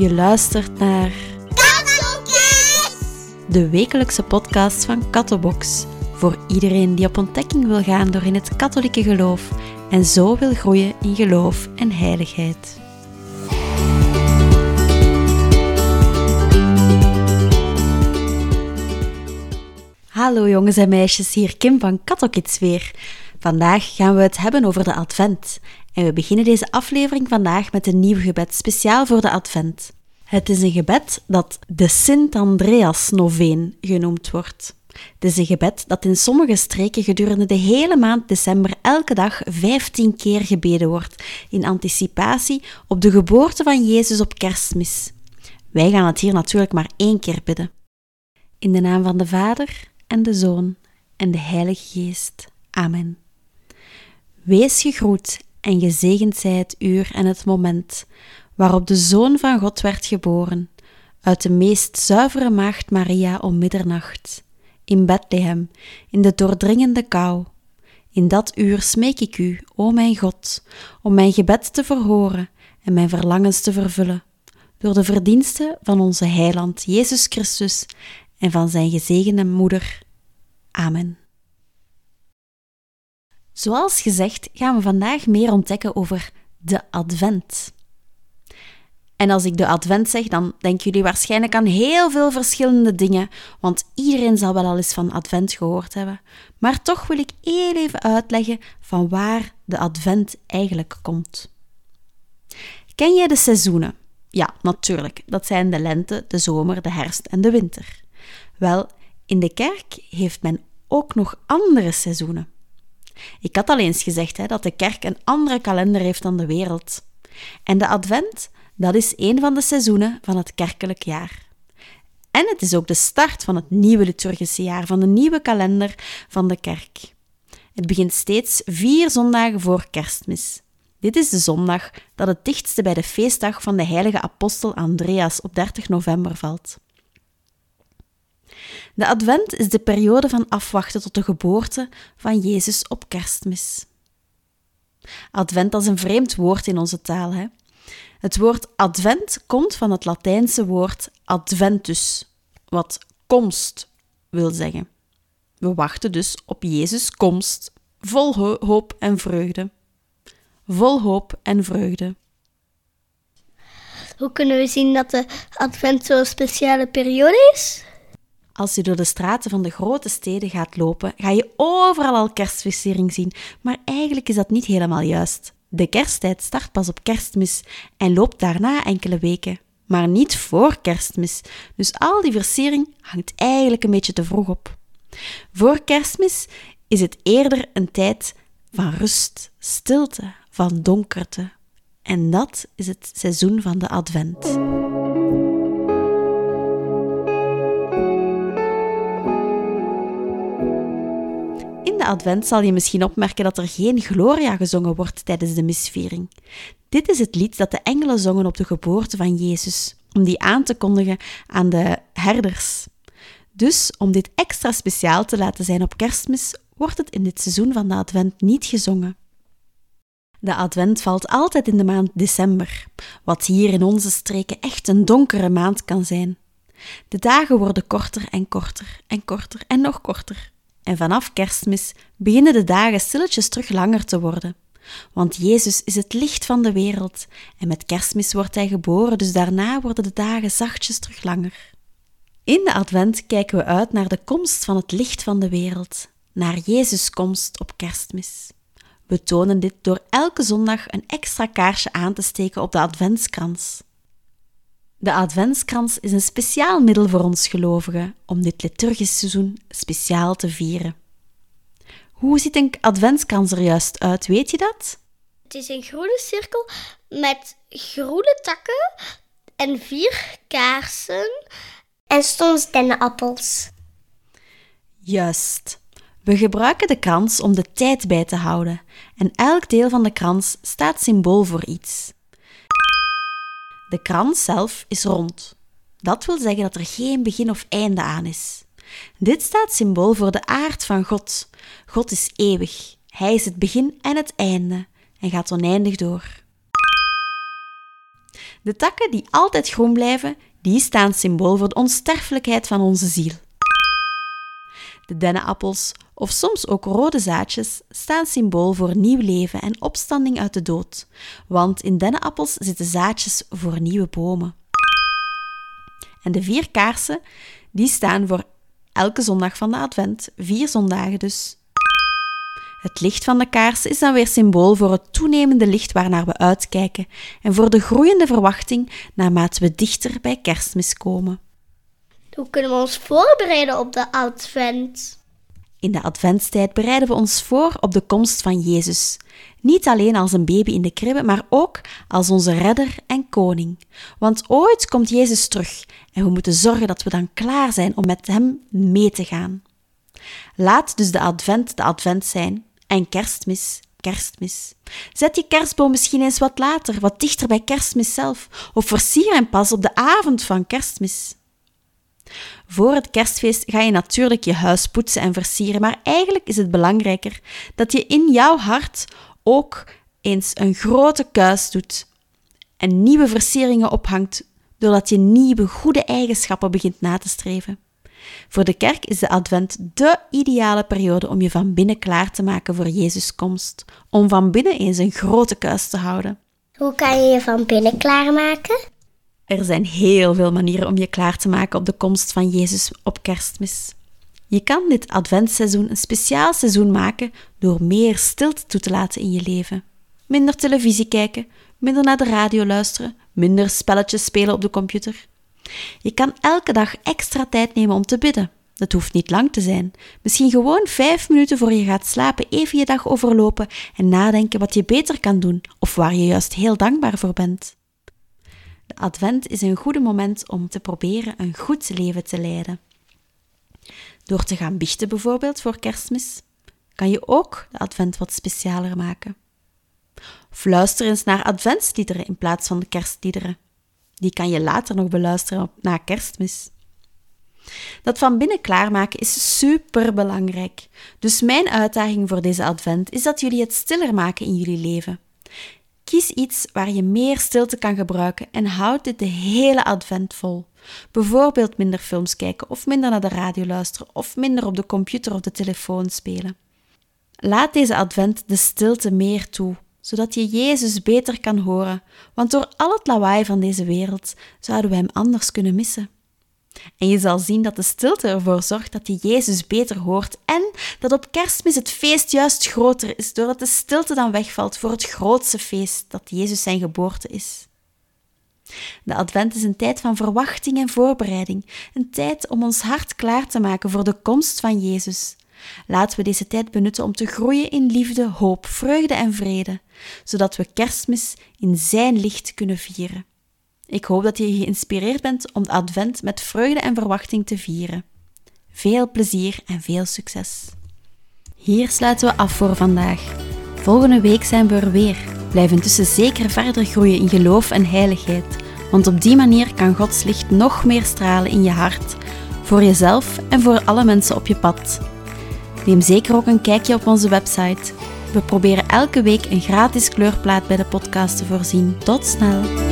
Je luistert naar Kattelkids! de wekelijkse podcast van Kattenbox. Voor iedereen die op ontdekking wil gaan door in het katholieke geloof en zo wil groeien in geloof en heiligheid. Hallo jongens en meisjes, hier Kim van Kattelkids weer. Vandaag gaan we het hebben over de Advent. En we beginnen deze aflevering vandaag met een nieuw gebed speciaal voor de Advent. Het is een gebed dat de Sint-Andreas-noveen genoemd wordt. Het is een gebed dat in sommige streken gedurende de hele maand december elke dag 15 keer gebeden wordt, in anticipatie op de geboorte van Jezus op kerstmis. Wij gaan het hier natuurlijk maar één keer bidden. In de naam van de Vader en de Zoon en de Heilige Geest. Amen. Wees gegroet en gezegend zij het uur en het moment waarop de Zoon van God werd geboren, uit de meest zuivere maagd Maria om middernacht, in Bethlehem, in de doordringende kou. In dat uur smeek ik u, o mijn God, om mijn gebed te verhoren en mijn verlangens te vervullen, door de verdiensten van onze Heiland Jezus Christus en van zijn gezegende moeder. Amen. Zoals gezegd gaan we vandaag meer ontdekken over de Advent. En als ik de Advent zeg, dan denken jullie waarschijnlijk aan heel veel verschillende dingen, want iedereen zal wel al eens van Advent gehoord hebben. Maar toch wil ik heel even uitleggen van waar de Advent eigenlijk komt. Ken jij de seizoenen? Ja, natuurlijk. Dat zijn de lente, de zomer, de herfst en de winter. Wel, in de kerk heeft men ook nog andere seizoenen. Ik had al eens gezegd hè, dat de kerk een andere kalender heeft dan de wereld. En de Advent, dat is een van de seizoenen van het kerkelijk jaar. En het is ook de start van het nieuwe liturgische jaar, van de nieuwe kalender van de kerk. Het begint steeds vier zondagen voor kerstmis. Dit is de zondag dat het dichtste bij de feestdag van de heilige apostel Andreas op 30 november valt. De Advent is de periode van afwachten tot de geboorte van Jezus op kerstmis. Advent is een vreemd woord in onze taal. Hè? Het woord advent komt van het Latijnse woord adventus, wat komst wil zeggen. We wachten dus op Jezus' komst, vol hoop en vreugde. Vol hoop en vreugde. Hoe kunnen we zien dat de Advent zo'n speciale periode is? Als je door de straten van de grote steden gaat lopen, ga je overal al kerstversiering zien, maar eigenlijk is dat niet helemaal juist. De kersttijd start pas op kerstmis en loopt daarna enkele weken, maar niet voor kerstmis. Dus al die versiering hangt eigenlijk een beetje te vroeg op. Voor kerstmis is het eerder een tijd van rust, stilte, van donkerte. En dat is het seizoen van de Advent. Advent zal je misschien opmerken dat er geen Gloria gezongen wordt tijdens de misviering. Dit is het lied dat de engelen zongen op de geboorte van Jezus, om die aan te kondigen aan de herders. Dus om dit extra speciaal te laten zijn op kerstmis, wordt het in dit seizoen van de Advent niet gezongen. De Advent valt altijd in de maand december, wat hier in onze streken echt een donkere maand kan zijn. De dagen worden korter en korter en korter en nog korter. En vanaf kerstmis beginnen de dagen stilletjes terug langer te worden. Want Jezus is het licht van de wereld en met kerstmis wordt hij geboren, dus daarna worden de dagen zachtjes terug langer. In de Advent kijken we uit naar de komst van het licht van de wereld, naar Jezus' komst op kerstmis. We tonen dit door elke zondag een extra kaarsje aan te steken op de Adventskrans. De Adventskrans is een speciaal middel voor ons gelovigen om dit liturgisch seizoen speciaal te vieren. Hoe ziet een Adventskrans er juist uit, weet je dat? Het is een groene cirkel met groene takken en vier kaarsen en soms dennenappels. Juist. We gebruiken de krans om de tijd bij te houden en elk deel van de krans staat symbool voor iets. De krans zelf is rond. Dat wil zeggen dat er geen begin of einde aan is. Dit staat symbool voor de aard van God. God is eeuwig. Hij is het begin en het einde en gaat oneindig door. De takken die altijd groen blijven, die staan symbool voor de onsterfelijkheid van onze ziel. De dennenappels, of soms ook rode zaadjes, staan symbool voor nieuw leven en opstanding uit de dood, want in dennenappels zitten zaadjes voor nieuwe bomen. En de vier kaarsen, die staan voor elke zondag van de advent, vier zondagen dus. Het licht van de kaars is dan weer symbool voor het toenemende licht waarnaar we uitkijken en voor de groeiende verwachting naarmate we dichter bij kerstmis komen. Hoe kunnen we ons voorbereiden op de advent? In de adventstijd bereiden we ons voor op de komst van Jezus. Niet alleen als een baby in de kribbe, maar ook als onze redder en koning. Want ooit komt Jezus terug en we moeten zorgen dat we dan klaar zijn om met Hem mee te gaan. Laat dus de advent de advent zijn en kerstmis kerstmis. Zet je kerstboom misschien eens wat later, wat dichter bij kerstmis zelf, of versier hem pas op de avond van kerstmis. Voor het kerstfeest ga je natuurlijk je huis poetsen en versieren, maar eigenlijk is het belangrijker dat je in jouw hart ook eens een grote kuis doet en nieuwe versieringen ophangt, doordat je nieuwe goede eigenschappen begint na te streven. Voor de kerk is de Advent de ideale periode om je van binnen klaar te maken voor Jezus' komst, om van binnen eens een grote kuis te houden. Hoe kan je je van binnen klaarmaken? Er zijn heel veel manieren om je klaar te maken op de komst van Jezus op kerstmis. Je kan dit adventseizoen een speciaal seizoen maken door meer stilte toe te laten in je leven. Minder televisie kijken, minder naar de radio luisteren, minder spelletjes spelen op de computer. Je kan elke dag extra tijd nemen om te bidden. Dat hoeft niet lang te zijn. Misschien gewoon vijf minuten voor je gaat slapen even je dag overlopen en nadenken wat je beter kan doen of waar je juist heel dankbaar voor bent. De advent is een goede moment om te proberen een goed leven te leiden. Door te gaan biechten bijvoorbeeld voor kerstmis, kan je ook de advent wat specialer maken. Of luister eens naar adventsliederen in plaats van de kerstliederen. Die kan je later nog beluisteren na kerstmis. Dat van binnen klaarmaken is super belangrijk. Dus mijn uitdaging voor deze advent is dat jullie het stiller maken in jullie leven. Kies iets waar je meer stilte kan gebruiken en houd dit de hele advent vol. Bijvoorbeeld minder films kijken of minder naar de radio luisteren of minder op de computer of de telefoon spelen. Laat deze advent de stilte meer toe, zodat je Jezus beter kan horen, want door al het lawaai van deze wereld zouden we Hem anders kunnen missen. En je zal zien dat de stilte ervoor zorgt dat je Jezus beter hoort en dat op kerstmis het feest juist groter is, doordat de stilte dan wegvalt voor het grootste feest dat Jezus zijn geboorte is. De Advent is een tijd van verwachting en voorbereiding, een tijd om ons hart klaar te maken voor de komst van Jezus. Laten we deze tijd benutten om te groeien in liefde, hoop, vreugde en vrede, zodat we Kerstmis in Zijn licht kunnen vieren. Ik hoop dat je geïnspireerd bent om de Advent met vreugde en verwachting te vieren. Veel plezier en veel succes. Hier sluiten we af voor vandaag. Volgende week zijn we er weer. Blijf intussen zeker verder groeien in geloof en heiligheid, want op die manier kan Gods licht nog meer stralen in je hart, voor jezelf en voor alle mensen op je pad. Neem zeker ook een kijkje op onze website. We proberen elke week een gratis kleurplaat bij de podcast te voorzien. Tot snel!